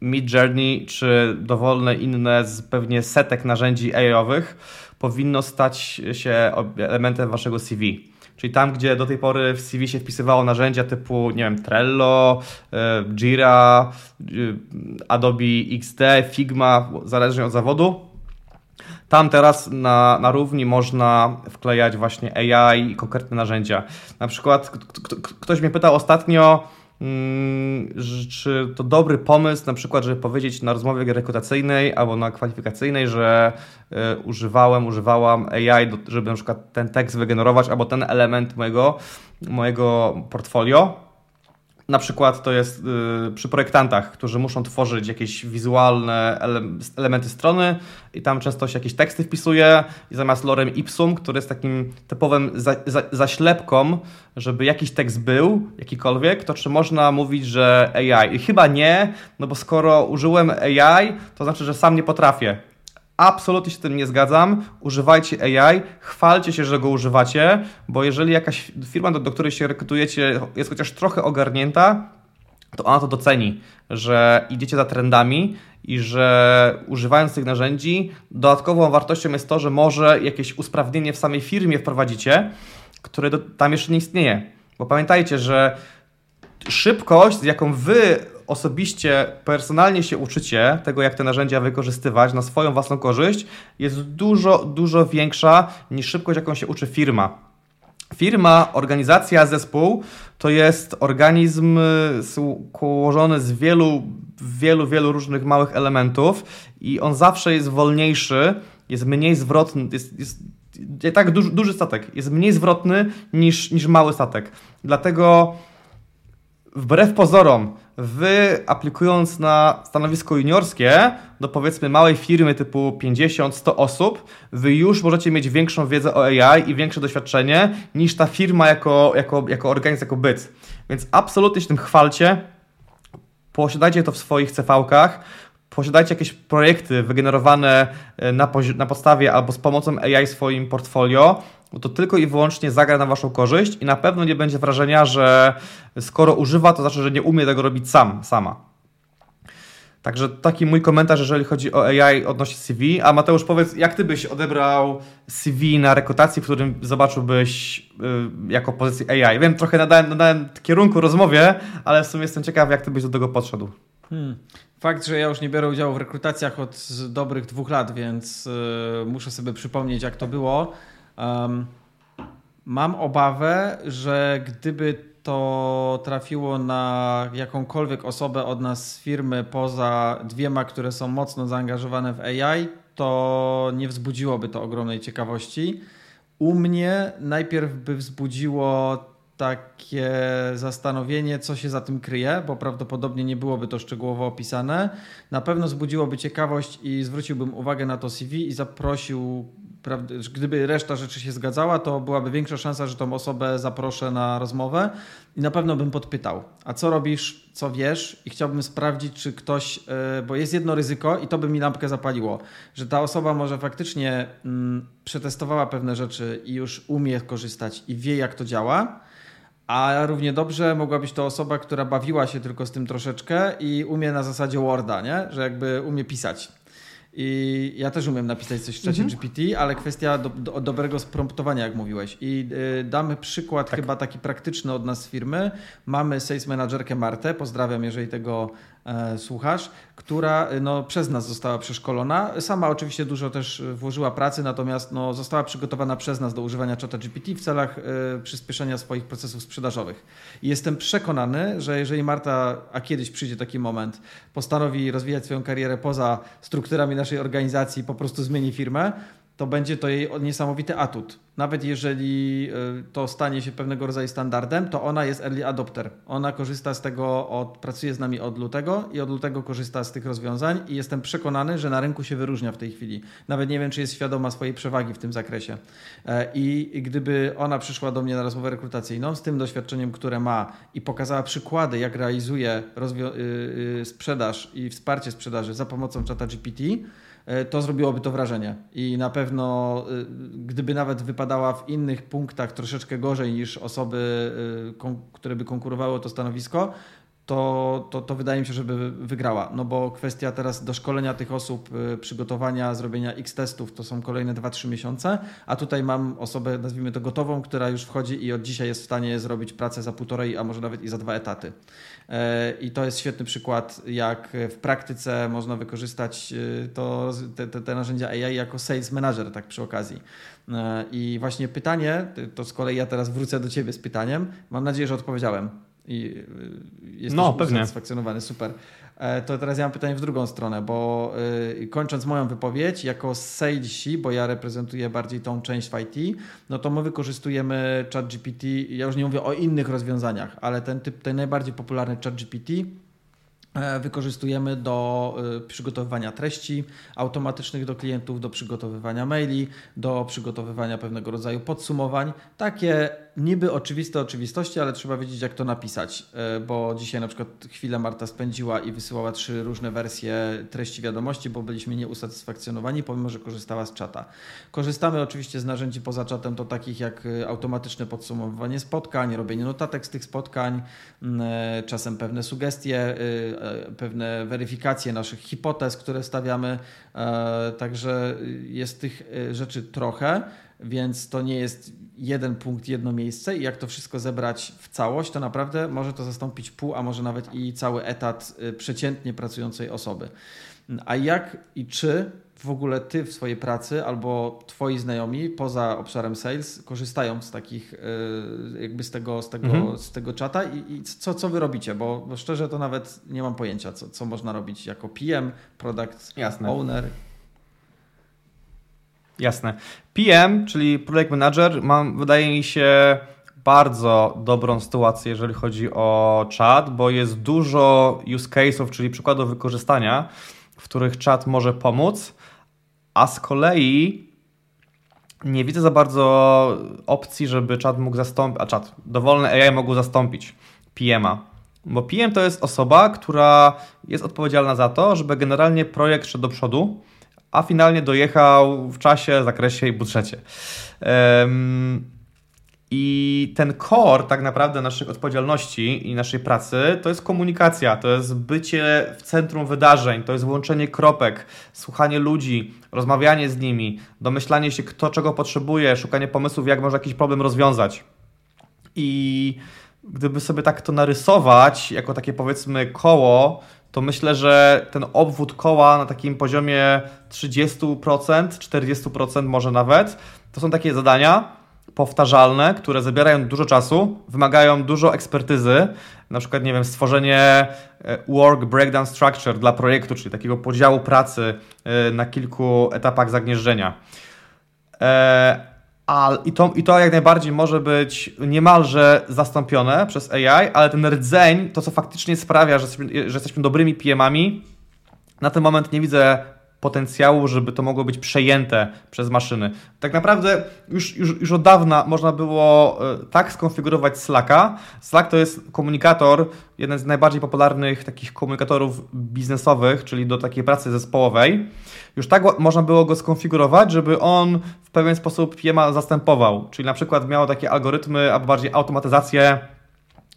Mid Journey czy dowolne inne z pewnie setek narzędzi AI-owych powinno stać się elementem waszego CV. Czyli tam, gdzie do tej pory w CV się wpisywało narzędzia typu, nie wiem, Trello, e, Jira, e, Adobe XD, Figma, zależnie od zawodu, tam teraz na, na równi można wklejać właśnie AI i konkretne narzędzia. Na przykład ktoś mnie pytał ostatnio, czy to dobry pomysł, na przykład, żeby powiedzieć na rozmowie rekrutacyjnej albo na kwalifikacyjnej, że y, używałem, używałam AI, żeby na przykład ten tekst wygenerować albo ten element mojego, mojego portfolio, na przykład to jest y, przy projektantach, którzy muszą tworzyć jakieś wizualne ele elementy strony i tam często się jakieś teksty wpisuje i zamiast lorem ipsum, który jest takim typowym za za zaślepką, żeby jakiś tekst był, jakikolwiek, to czy można mówić, że AI? I chyba nie, no bo skoro użyłem AI, to znaczy, że sam nie potrafię. Absolutnie się z tym nie zgadzam. Używajcie AI, chwalcie się, że go używacie, bo jeżeli jakaś firma, do, do której się rekrutujecie, jest chociaż trochę ogarnięta, to ona to doceni, że idziecie za trendami i że używając tych narzędzi, dodatkową wartością jest to, że może jakieś usprawnienie w samej firmie wprowadzicie, które do, tam jeszcze nie istnieje. Bo pamiętajcie, że szybkość, z jaką wy osobiście, personalnie się uczycie tego, jak te narzędzia wykorzystywać na swoją własną korzyść, jest dużo, dużo większa niż szybkość, jaką się uczy firma. Firma, organizacja, zespół to jest organizm ułożony z wielu, wielu, wielu różnych małych elementów i on zawsze jest wolniejszy, jest mniej zwrotny, jest, jest tak duży, duży statek, jest mniej zwrotny niż, niż mały statek. Dlatego wbrew pozorom, wy aplikując na stanowisko juniorskie do powiedzmy małej firmy typu 50-100 osób, wy już możecie mieć większą wiedzę o AI i większe doświadczenie niż ta firma jako, jako, jako organizm, jako byt. Więc absolutnie się tym chwalcie, posiadajcie to w swoich CV-kach, posiadajcie jakieś projekty wygenerowane e, na, na podstawie albo z pomocą AI w swoim portfolio, to tylko i wyłącznie zagra na Waszą korzyść i na pewno nie będzie wrażenia, że skoro używa, to znaczy, że nie umie tego robić sam, sama. Także taki mój komentarz, jeżeli chodzi o AI odnośnie CV. A Mateusz, powiedz, jak Ty byś odebrał CV na rekrutacji, w którym zobaczyłbyś yy, jako pozycję AI? Wiem, trochę nadałem, nadałem kierunku rozmowie, ale w sumie jestem ciekaw, jak Ty byś do tego podszedł. Hmm. Fakt, że ja już nie biorę udziału w rekrutacjach od dobrych dwóch lat, więc yy, muszę sobie przypomnieć, jak to było. Um, mam obawę, że gdyby to trafiło na jakąkolwiek osobę od nas z firmy poza dwiema, które są mocno zaangażowane w AI, to nie wzbudziłoby to ogromnej ciekawości. U mnie najpierw by wzbudziło takie zastanowienie, co się za tym kryje, bo prawdopodobnie nie byłoby to szczegółowo opisane. Na pewno wzbudziłoby ciekawość i zwróciłbym uwagę na to CV i zaprosił gdyby reszta rzeczy się zgadzała, to byłaby większa szansa, że tą osobę zaproszę na rozmowę i na pewno bym podpytał, a co robisz, co wiesz? I chciałbym sprawdzić, czy ktoś, e, bo jest jedno ryzyko i to by mi lampkę zapaliło, że ta osoba może faktycznie mm, przetestowała pewne rzeczy i już umie korzystać i wie, jak to działa, a równie dobrze mogła być to osoba, która bawiła się tylko z tym troszeczkę i umie na zasadzie Worda, nie? że jakby umie pisać. I ja też umiem napisać coś w czacie mhm. GPT, ale kwestia do, do, dobrego spromptowania, jak mówiłeś. I y, damy przykład tak. chyba taki praktyczny od nas z firmy. Mamy sales managerkę Martę, pozdrawiam, jeżeli tego słuchasz, która e, no, przez nas została przeszkolona. Sama oczywiście dużo też włożyła pracy, natomiast no, została przygotowana przez nas do używania czata GPT w celach y, przyspieszenia swoich procesów sprzedażowych. I jestem przekonany, że jeżeli Marta, a kiedyś przyjdzie taki moment, postanowi rozwijać swoją karierę poza strukturami naszej organizacji, po prostu zmieni firmę, to będzie to jej niesamowity atut. Nawet jeżeli y, to stanie się pewnego rodzaju standardem, to ona jest early adopter. Ona korzysta z tego, od, pracuje z nami od lutego i od lutego korzysta z tych rozwiązań i jestem przekonany, że na rynku się wyróżnia w tej chwili. Nawet nie wiem, czy jest świadoma swojej przewagi w tym zakresie. E, I gdyby ona przyszła do mnie na rozmowę rekrutacyjną z tym doświadczeniem, które ma i pokazała przykłady, jak realizuje y, y, sprzedaż i wsparcie sprzedaży za pomocą czata GPT, E, to zrobiłoby to wrażenie. I na pewno, e, gdyby nawet wypadała w innych punktach troszeczkę gorzej niż osoby, e, które by konkurowały o to stanowisko, to, to, to wydaje mi się, żeby wygrała. No bo kwestia teraz doszkolenia tych osób, przygotowania, zrobienia x testów to są kolejne 2-3 miesiące, a tutaj mam osobę, nazwijmy to gotową, która już wchodzi i od dzisiaj jest w stanie zrobić pracę za półtorej, a może nawet i za dwa etaty. E, I to jest świetny przykład, jak w praktyce można wykorzystać e, to, te, te, te narzędzia AI jako sales manager, tak przy okazji. E, I właśnie pytanie, to z kolei ja teraz wrócę do Ciebie z pytaniem. Mam nadzieję, że odpowiedziałem. I jesteś no, pewnie. usatysfakcjonowany, super. E, to teraz ja mam pytanie w drugą stronę, bo y, kończąc moją wypowiedź, jako salesi, bo ja reprezentuję bardziej tą część w IT, no to my wykorzystujemy ChatGPT, ja już nie mówię o innych rozwiązaniach, ale ten typ, ten najbardziej popularny ChatGPT E, wykorzystujemy do e, przygotowywania treści automatycznych do klientów, do przygotowywania maili, do przygotowywania pewnego rodzaju podsumowań. Takie niby oczywiste oczywistości, ale trzeba wiedzieć, jak to napisać, e, bo dzisiaj na przykład chwilę Marta spędziła i wysyłała trzy różne wersje treści wiadomości, bo byliśmy nieusatysfakcjonowani, pomimo, że korzystała z czata. Korzystamy oczywiście z narzędzi poza czatem, to takich jak automatyczne podsumowywanie spotkań, robienie notatek z tych spotkań, czasem pewne sugestie E, pewne weryfikacje naszych hipotez, które stawiamy. E, także jest tych e, rzeczy trochę, więc to nie jest jeden punkt, jedno miejsce i jak to wszystko zebrać w całość, to naprawdę może to zastąpić pół, a może nawet i cały etat przeciętnie pracującej osoby. A jak i czy w ogóle ty w swojej pracy albo twoi znajomi poza obszarem sales korzystają z takich, e, jakby z tego, z tego, mhm. z tego czata i, i, co, co wy robicie? Bo, bo, szczerze to nawet nie mam pojęcia, co, co można robić jako PM, product Jasne. owner. Jasne. PM, czyli project manager, mam, wydaje mi się, bardzo dobrą sytuację, jeżeli chodzi o czat, bo jest dużo use case'ów, czyli przykładów wykorzystania, w których czat może pomóc a z kolei nie widzę za bardzo opcji, żeby czat mógł zastąpić, a czat, dowolne AI mogło zastąpić PM-a. Bo PM to jest osoba, która jest odpowiedzialna za to, żeby generalnie projekt szedł do przodu, a finalnie dojechał w czasie, zakresie i budżecie. I ten core tak naprawdę naszych odpowiedzialności i naszej pracy to jest komunikacja, to jest bycie w centrum wydarzeń, to jest włączenie kropek, słuchanie ludzi, rozmawianie z nimi, domyślanie się kto czego potrzebuje, szukanie pomysłów jak można jakiś problem rozwiązać. I gdyby sobie tak to narysować jako takie powiedzmy koło, to myślę, że ten obwód koła na takim poziomie 30%, 40% może nawet, to są takie zadania, powtarzalne, które zabierają dużo czasu, wymagają dużo ekspertyzy, na przykład, nie wiem, stworzenie e, work breakdown structure dla projektu, czyli takiego podziału pracy e, na kilku etapach zagnieżdżenia. E, a, i, to, I to jak najbardziej może być niemalże zastąpione przez AI, ale ten rdzeń, to co faktycznie sprawia, że jesteśmy, że jesteśmy dobrymi PM-ami, na ten moment nie widzę potencjału, żeby to mogło być przejęte przez maszyny. Tak naprawdę już, już, już od dawna można było e, tak skonfigurować Slacka. Slack to jest komunikator, jeden z najbardziej popularnych takich komunikatorów biznesowych, czyli do takiej pracy zespołowej. Już tak można było go skonfigurować, żeby on w pewien sposób Piema zastępował, czyli na przykład miał takie algorytmy, albo bardziej automatyzację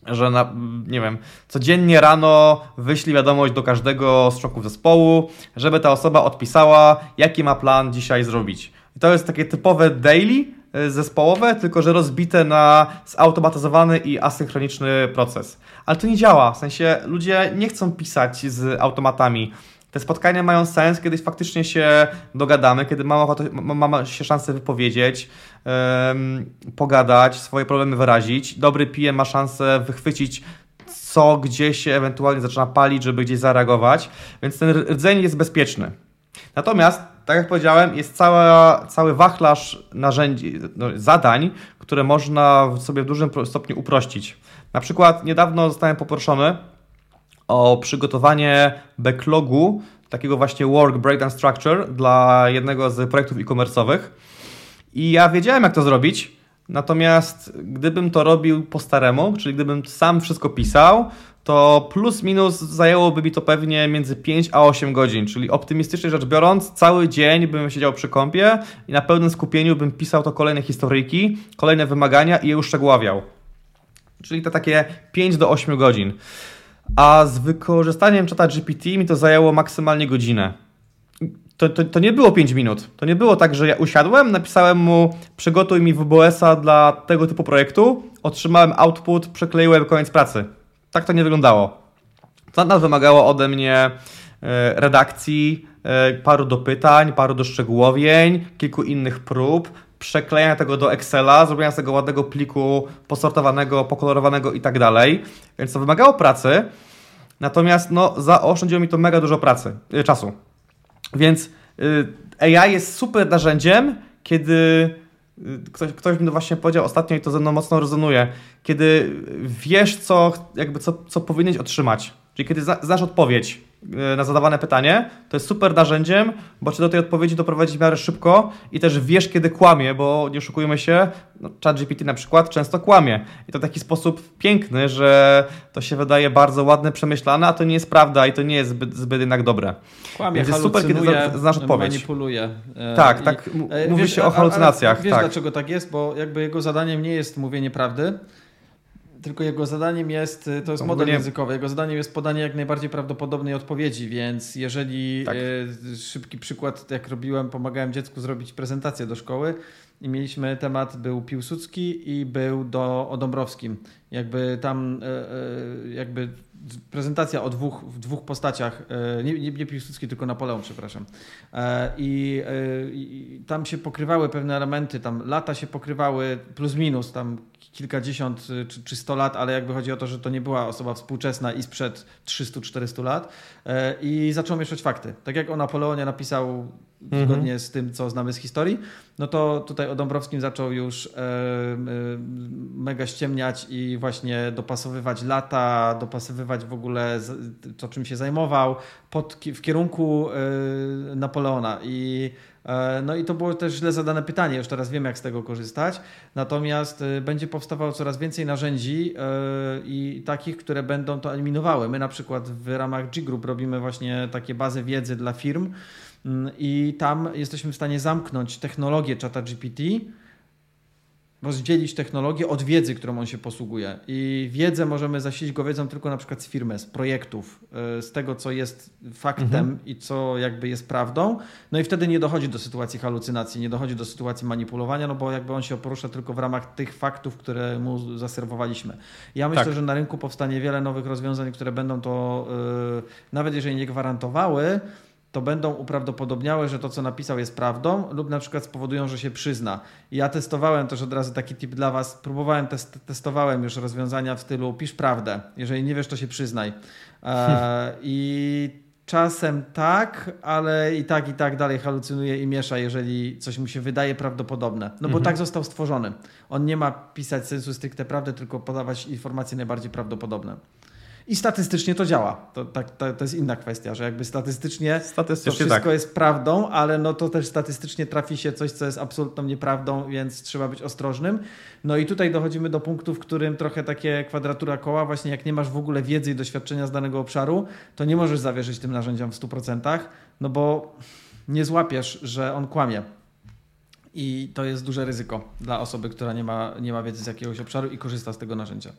że na, nie wiem, codziennie rano wyślij wiadomość do każdego z członków zespołu, żeby ta osoba odpisała, jaki ma plan dzisiaj zrobić. I to jest takie typowe daily y, zespołowe, tylko że rozbite na zautomatyzowany i asynchroniczny proces. Ale to nie działa, w sensie ludzie nie chcą pisać z automatami. Te spotkania mają sens, kiedy faktycznie się dogadamy, kiedy mamy, mamy się szansę wypowiedzieć, pogadać, swoje problemy wyrazić. Dobry PM ma szansę wychwycić co gdzie się ewentualnie zaczyna palić, żeby gdzieś zareagować, więc ten rdzeń jest bezpieczny. Natomiast, tak jak powiedziałem, jest cała, cały wachlarz narzędzi, no, zadań, które można sobie w dużym stopniu uprościć. Na przykład niedawno zostałem poproszony o przygotowanie backlogu, takiego właśnie work breakdown structure dla jednego z projektów e-commerce'owych. I ja wiedziałem, jak to zrobić, natomiast gdybym to robił po staremu, czyli gdybym sam wszystko pisał, to plus minus zajęłoby mi to pewnie między 5 a 8 godzin, czyli optymistycznie rzecz biorąc, cały dzień bym siedział przy kąpie i na pełnym skupieniu bym pisał to kolejne historyjki, kolejne wymagania i je uszczegóławiał. Czyli to takie 5 do 8 godzin. A z wykorzystaniem czata GPT mi to zajęło maksymalnie godzinę to, to, to nie było 5 minut. To nie było tak, że ja usiadłem, napisałem mu przygotuj mi WBS-a dla tego typu projektu, otrzymałem output, przekleiłem koniec pracy. Tak to nie wyglądało. To nadal wymagało ode mnie e, redakcji, e, paru dopytań, paru doszczegółowień, kilku innych prób, przeklejania tego do Excela, zrobienia z tego ładnego pliku posortowanego, pokolorowanego i tak dalej. Więc to wymagało pracy. Natomiast no, zaoszczędziło mi to mega dużo pracy, e, czasu. Więc y, AI jest super narzędziem, kiedy y, ktoś, ktoś mi to właśnie powiedział ostatnio i to ze mną mocno rezonuje, kiedy wiesz, co, jakby co, co powinieneś otrzymać. Czyli kiedy znasz odpowiedź, na zadawane pytanie, to jest super narzędziem, bo cię do tej odpowiedzi doprowadzi w miarę szybko i też wiesz, kiedy kłamie, bo nie oszukujmy się, no, ChatGPT na przykład często kłamie. I to w taki sposób piękny, że to się wydaje bardzo ładne, przemyślane, a to nie jest prawda i to nie jest zbyt, zbyt jednak dobre. Kłamie, Więc jest super, kiedy znasz odpowiedź. manipuluje. E, tak, I, tak, mówi wiesz, się o halucynacjach. wiesz, tak. dlaczego tak jest? Bo jakby jego zadaniem nie jest mówienie prawdy, tylko jego zadaniem jest, y, to jest model językowy, jego zadaniem jest podanie jak najbardziej prawdopodobnej odpowiedzi, więc jeżeli tak. y, szybki przykład, jak robiłem, pomagałem dziecku zrobić prezentację do szkoły i mieliśmy temat, był Piłsudski i był do, o Dąbrowskim. Jakby tam y, jakby prezentacja o dwóch, w dwóch postaciach, nie, nie, nie Piłsudski, tylko Napoleon, przepraszam. E, I, I tam się pokrywały pewne elementy, tam lata się pokrywały, plus minus, tam kilkadziesiąt czy, czy 100 lat, ale jakby chodzi o to, że to nie była osoba współczesna i sprzed 300-400 lat. E, I zaczął mieszać fakty. Tak jak o Napoleonie napisał mhm. zgodnie z tym, co znamy z historii, no to tutaj o Dąbrowskim zaczął już e, e, mega ściemniać i właśnie dopasowywać lata, dopasowywać w ogóle to, czym się zajmował pod, w kierunku Napoleona. I E, no i to było też źle zadane pytanie, już teraz wiem jak z tego korzystać. Natomiast e, będzie powstawało coraz więcej narzędzi e, i takich, które będą to eliminowały. My na przykład w ramach G-Group robimy właśnie takie bazy wiedzy dla firm i tam jesteśmy w stanie zamknąć technologię czata GPT rozdzielić technologię od wiedzy, którą on się posługuje. I wiedzę możemy zasilić go wiedzą tylko na przykład z firmy, z projektów, e, z tego, co jest faktem mhm. i co jakby jest prawdą. No i wtedy nie dochodzi do sytuacji halucynacji, nie dochodzi do sytuacji manipulowania, no bo jakby on się porusza tylko w ramach tych faktów, które mu zaserwowaliśmy. Ja myślę, tak. że na rynku powstanie wiele nowych rozwiązań, które będą to, yy, nawet jeżeli nie gwarantowały, to będą uprawdopodobniały, że to, co napisał, jest prawdą, lub na przykład spowodują, że się przyzna. Ja testowałem też od razu taki tip dla Was. Próbowałem, test, testowałem już rozwiązania w stylu pisz prawdę. Jeżeli nie wiesz, to się przyznaj. E, I czasem tak, ale i tak, i tak dalej halucynuje i miesza, jeżeli coś mu się wydaje prawdopodobne. No bo mhm. tak został stworzony. On nie ma pisać sensu stricte prawdy, tylko podawać informacje najbardziej prawdopodobne. I statystycznie to działa. To, tak, to, to jest inna kwestia, że jakby statystycznie, statystycznie to wszystko tak. jest prawdą, ale no to też statystycznie trafi się coś, co jest absolutną nieprawdą, więc trzeba być ostrożnym. No i tutaj dochodzimy do punktu, w którym trochę takie kwadratura koła, właśnie jak nie masz w ogóle wiedzy i doświadczenia z danego obszaru, to nie możesz zawierzyć tym narzędziom w 100%, no bo nie złapiesz, że on kłamie. I to jest duże ryzyko dla osoby, która nie ma, nie ma wiedzy z jakiegoś obszaru i korzysta z tego narzędzia.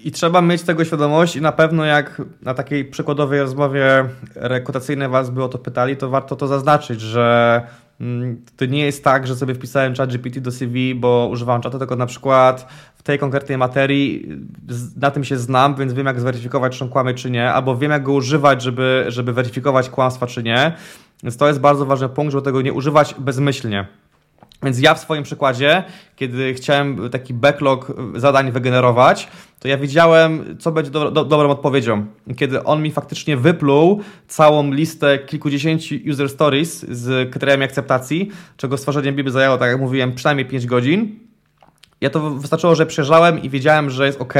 I trzeba mieć tego świadomość i na pewno jak na takiej przykładowej rozmowie rekrutacyjnej Was by o to pytali, to warto to zaznaczyć, że mm, to nie jest tak, że sobie wpisałem chat GPT do CV, bo używam czatu, tylko na przykład w tej konkretnej materii na tym się znam, więc wiem jak zweryfikować, czy on kłamie, czy nie, albo wiem jak go używać, żeby, żeby weryfikować kłamstwa, czy nie. Więc to jest bardzo ważny punkt, żeby tego nie używać bezmyślnie. Więc ja w swoim przykładzie, kiedy chciałem taki backlog zadań wygenerować, to ja wiedziałem, co będzie do, do, dobrą odpowiedzią. Kiedy on mi faktycznie wypluł całą listę kilkudziesięciu user stories z kryteriami akceptacji, czego stworzenie Biby zajęło, tak jak mówiłem, przynajmniej 5 godzin, ja to wystarczyło, że przejrzałem i wiedziałem, że jest ok.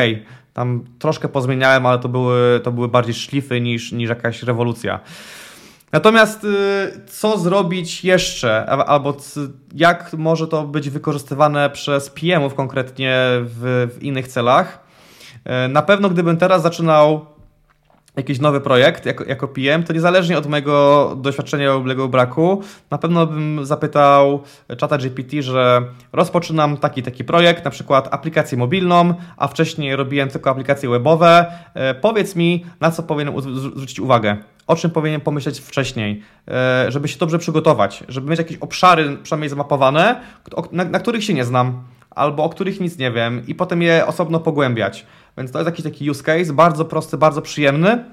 Tam troszkę pozmieniałem, ale to były, to były bardziej szlify niż, niż jakaś rewolucja. Natomiast y, co zrobić jeszcze, albo jak może to być wykorzystywane przez PM-ów konkretnie w, w innych celach? E, na pewno gdybym teraz zaczynał jakiś nowy projekt jako, jako PM, to niezależnie od mojego doświadczenia lub braku, na pewno bym zapytał czata GPT, że rozpoczynam taki taki projekt, na przykład aplikację mobilną, a wcześniej robiłem tylko aplikacje webowe. E, powiedz mi, na co powinienem zwrócić uwagę, o czym powinienem pomyśleć wcześniej, e, żeby się dobrze przygotować, żeby mieć jakieś obszary przynajmniej zmapowane, na, na których się nie znam, albo o których nic nie wiem i potem je osobno pogłębiać. Więc to jest jakiś taki use case, bardzo prosty, bardzo przyjemny,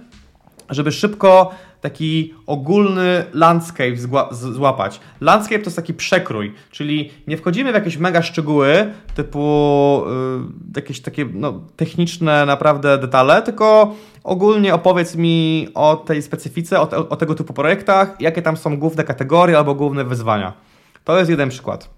żeby szybko taki ogólny landscape złapać. Landscape to jest taki przekrój, czyli nie wchodzimy w jakieś mega szczegóły, typu y, jakieś takie no, techniczne naprawdę detale, tylko ogólnie opowiedz mi o tej specyfice, o, te, o tego typu projektach, jakie tam są główne kategorie albo główne wyzwania. To jest jeden przykład.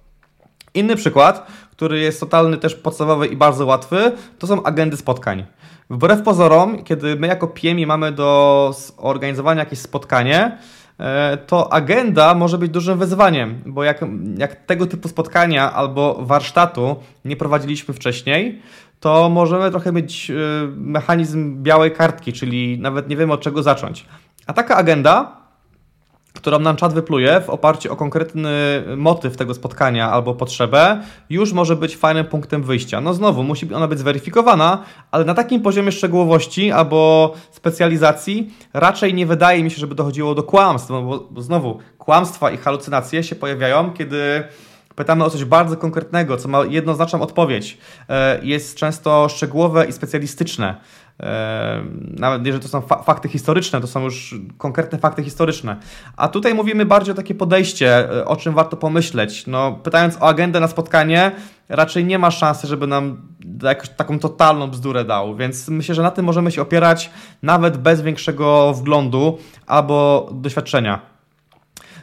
Inny przykład, który jest totalny też podstawowy i bardzo łatwy, to są agendy spotkań. Wbrew pozorom, kiedy my jako PMI mamy do organizowania jakieś spotkanie, e, to agenda może być dużym wyzwaniem, bo jak, jak tego typu spotkania albo warsztatu nie prowadziliśmy wcześniej, to możemy trochę mieć e, mechanizm białej kartki, czyli nawet nie wiemy od czego zacząć. A taka agenda którą nam czat wypluje w oparciu o konkretny motyw tego spotkania albo potrzebę, już może być fajnym punktem wyjścia. No znowu, musi ona być zweryfikowana, ale na takim poziomie szczegółowości albo specjalizacji raczej nie wydaje mi się, żeby dochodziło do kłamstw, bo, bo znowu kłamstwa i halucynacje się pojawiają, kiedy pytamy o coś bardzo konkretnego, co ma jednoznaczną odpowiedź. E, jest często szczegółowe i specjalistyczne. Nawet jeżeli to są fa fakty historyczne, to są już konkretne fakty historyczne. A tutaj mówimy bardziej o takie podejście, e, o czym warto pomyśleć. No, pytając o agendę na spotkanie, raczej nie ma szansy, żeby nam jakąś taką totalną bzdurę dał, więc myślę, że na tym możemy się opierać nawet bez większego wglądu albo doświadczenia.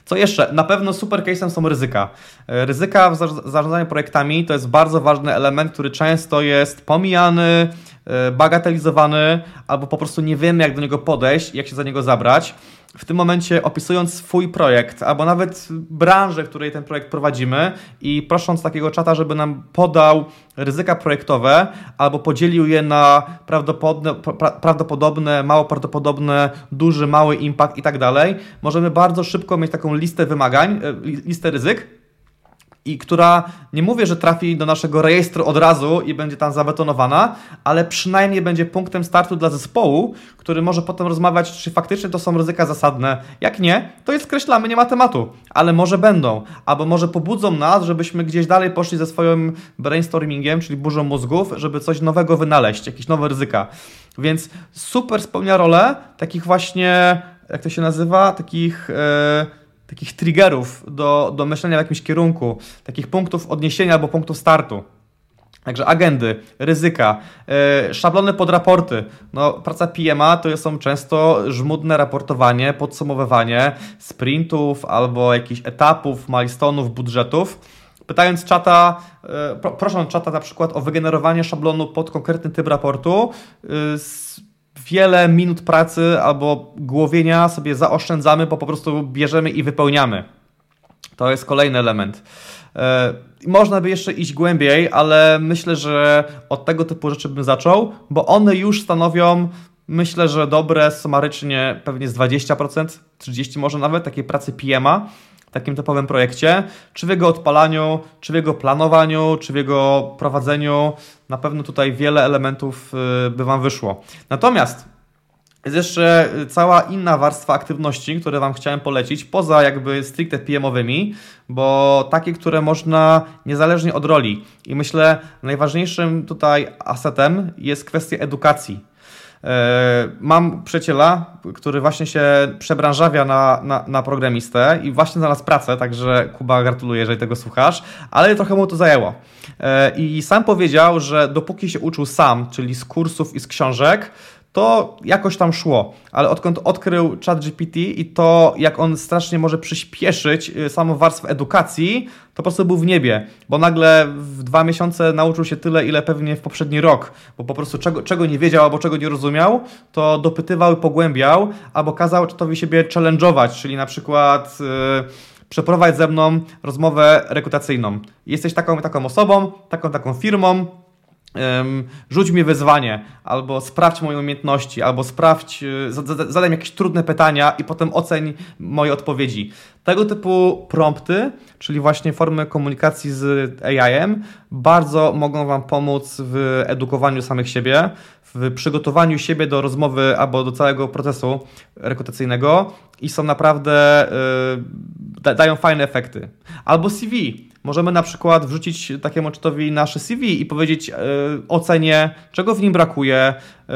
Co jeszcze? Na pewno super case'em są ryzyka. E, ryzyka w zarządzaniu projektami to jest bardzo ważny element, który często jest pomijany, E, bagatelizowany, albo po prostu nie wiemy, jak do niego podejść, jak się za niego zabrać. W tym momencie opisując swój projekt, albo nawet branżę, w której ten projekt prowadzimy i prosząc takiego czata, żeby nam podał ryzyka projektowe, albo podzielił je na prawdopodobne, prawdopodobne mało prawdopodobne, duży, mały impact i tak dalej, możemy bardzo szybko mieć taką listę wymagań, e, listę ryzyk, i która nie mówię, że trafi do naszego rejestru od razu i będzie tam zabetonowana, ale przynajmniej będzie punktem startu dla zespołu, który może potem rozmawiać, czy faktycznie to są ryzyka zasadne. Jak nie, to jest skreślamy, nie ma tematu, ale może będą, albo może pobudzą nas, żebyśmy gdzieś dalej poszli ze swoim brainstormingiem, czyli burzą mózgów, żeby coś nowego wynaleźć, jakieś nowe ryzyka. Więc super spełnia rolę takich właśnie, jak to się nazywa, takich. Yy, takich triggerów do, do myślenia w jakimś kierunku, takich punktów odniesienia albo punktów startu. Także agendy, ryzyka, yy, szablony pod raporty. No, praca PMA to są często żmudne raportowanie, podsumowywanie sprintów albo jakichś etapów, milestone'ów, budżetów. Pytając czata, yy, prosząc czata na przykład o wygenerowanie szablonu pod konkretny typ raportu, yy, wiele minut pracy albo głowienia sobie zaoszczędzamy, bo po prostu bierzemy i wypełniamy. To jest kolejny element. E, można by jeszcze iść głębiej, ale myślę, że od tego typu rzeczy bym zaczął, bo one już stanowią, myślę, że dobre sumarycznie pewnie z 20%, 30% może nawet takiej pracy PMA w takim typowym projekcie, czy w jego odpalaniu, czy w jego planowaniu, czy w jego prowadzeniu. Na pewno tutaj wiele elementów y, by Wam wyszło. Natomiast jest jeszcze cała inna warstwa aktywności, które Wam chciałem polecić, poza jakby stricte PM-owymi, bo takie, które można niezależnie od roli. I myślę, najważniejszym tutaj asetem jest kwestia edukacji. E, mam przyjaciela, który właśnie się przebranżawia na, na, na programistę i właśnie znalazł pracę, także Kuba gratuluję, jeżeli tego słuchasz, ale trochę mu to zajęło. E, I sam powiedział, że dopóki się uczył sam, czyli z kursów i z książek, to jakoś tam szło, ale odkąd odkrył ChatGPT i to, jak on strasznie może przyspieszyć y, samą warstwę edukacji, to po prostu był w niebie, bo nagle w dwa miesiące nauczył się tyle, ile pewnie w poprzedni rok, bo po prostu czego, czego nie wiedział albo czego nie rozumiał, to dopytywał i pogłębiał, albo kazał czatowi siebie challenge'ować, czyli na przykład... Yy, przeprowadź ze mną rozmowę rekrutacyjną. Jesteś taką taką osobą, taką taką firmą, rzuć mi wyzwanie, albo sprawdź moje umiejętności, albo sprawdź, y, zadaj jakieś trudne pytania i potem oceń moje odpowiedzi. Tego typu prompty, czyli właśnie formy komunikacji z AI-em, bardzo mogą Wam pomóc w edukowaniu samych siebie, w przygotowaniu siebie do rozmowy albo do całego procesu rekrutacyjnego i są naprawdę, yy, dają fajne efekty. Albo CV Możemy na przykład wrzucić takiemu czytowi nasze CV i powiedzieć yy, ocenie, czego w nim brakuje, yy,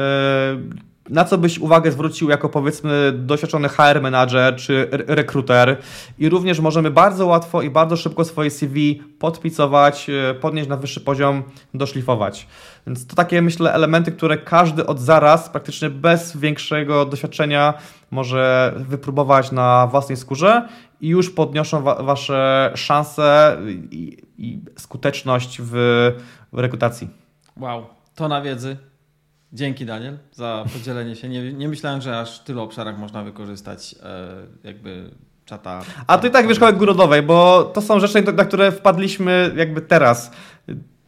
na co byś uwagę zwrócił jako powiedzmy doświadczony HR manager czy rekruter i również możemy bardzo łatwo i bardzo szybko swoje CV podpicować, e, podnieść na wyższy poziom, doszlifować. Więc to takie myślę elementy, które każdy od zaraz, praktycznie bez większego doświadczenia może wypróbować na własnej skórze i już podniosą wa Wasze szanse i, i skuteczność w, w rekrutacji. Wow, to na wiedzy. Dzięki Daniel za podzielenie się. Nie, nie myślałem, że aż w tylu obszarach można wykorzystać e, jakby czata. A to i tak wierzchołek górodowej, bo to są rzeczy, na które wpadliśmy jakby teraz.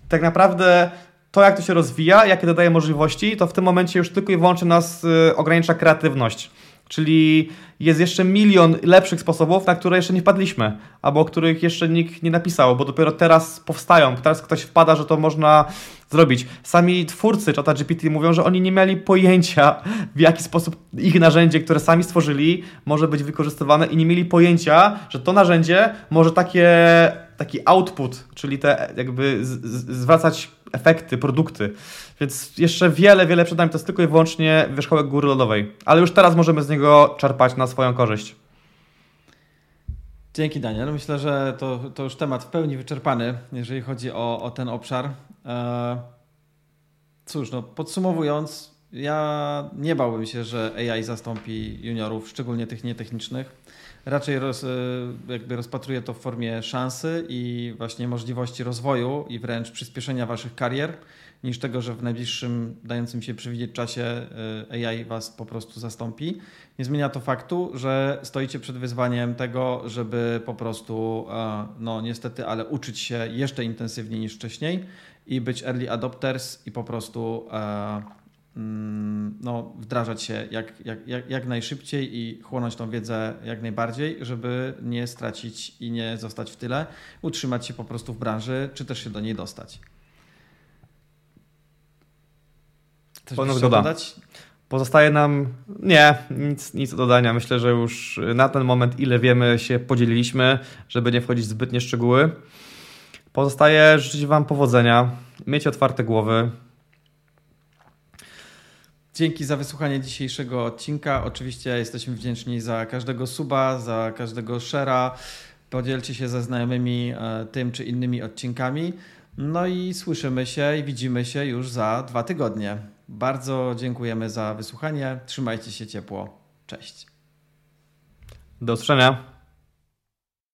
Tak naprawdę to, jak to się rozwija, jakie dodaje możliwości, to w tym momencie już tylko i wyłącznie nas y, ogranicza kreatywność. Czyli jest jeszcze milion lepszych sposobów, na które jeszcze nie wpadliśmy, albo o których jeszcze nikt nie napisał, bo dopiero teraz powstają. Teraz ktoś wpada, że to można zrobić. Sami twórcy ChatGPT mówią, że oni nie mieli pojęcia, w jaki sposób ich narzędzie, które sami stworzyli, może być wykorzystywane i nie mieli pojęcia, że to narzędzie może takie, taki output, czyli te jakby z, z, zwracać efekty, produkty. Więc jeszcze wiele, wiele przed nami to jest tylko i wyłącznie wierzchołek góry lodowej. Ale już teraz możemy z niego czerpać na swoją korzyść. Dzięki Daniel. Myślę, że to, to już temat w pełni wyczerpany, jeżeli chodzi o, o ten obszar. E, cóż, no podsumowując, ja nie bałbym się, że AI zastąpi juniorów, szczególnie tych nietechnicznych. Raczej roz, e, jakby rozpatruję to w formie szansy i właśnie możliwości rozwoju i wręcz przyspieszenia waszych karier, niż tego, że w najbliższym dającym się przewidzieć czasie e, AI was po prostu zastąpi. Nie zmienia to faktu, że stoicie przed wyzwaniem tego, żeby po prostu, no niestety, ale uczyć się jeszcze intensywniej niż wcześniej i być early adopters i po prostu e, no, wdrażać się jak, jak, jak, jak najszybciej i chłonąć tą wiedzę jak najbardziej, żeby nie stracić i nie zostać w tyle, utrzymać się po prostu w branży, czy też się do niej dostać. Coś Ponów dodać? Pozostaje nam nie, nic, nic do dodania. Myślę, że już na ten moment, ile wiemy, się podzieliliśmy, żeby nie wchodzić w zbytnie szczegóły. Pozostaje życzyć Wam powodzenia, mieć otwarte głowy. Dzięki za wysłuchanie dzisiejszego odcinka. Oczywiście jesteśmy wdzięczni za każdego suba, za każdego share'a. Podzielcie się ze znajomymi e, tym czy innymi odcinkami. No i słyszymy się i widzimy się już za dwa tygodnie. Bardzo dziękujemy za wysłuchanie. Trzymajcie się ciepło. Cześć. Do usłyszenia.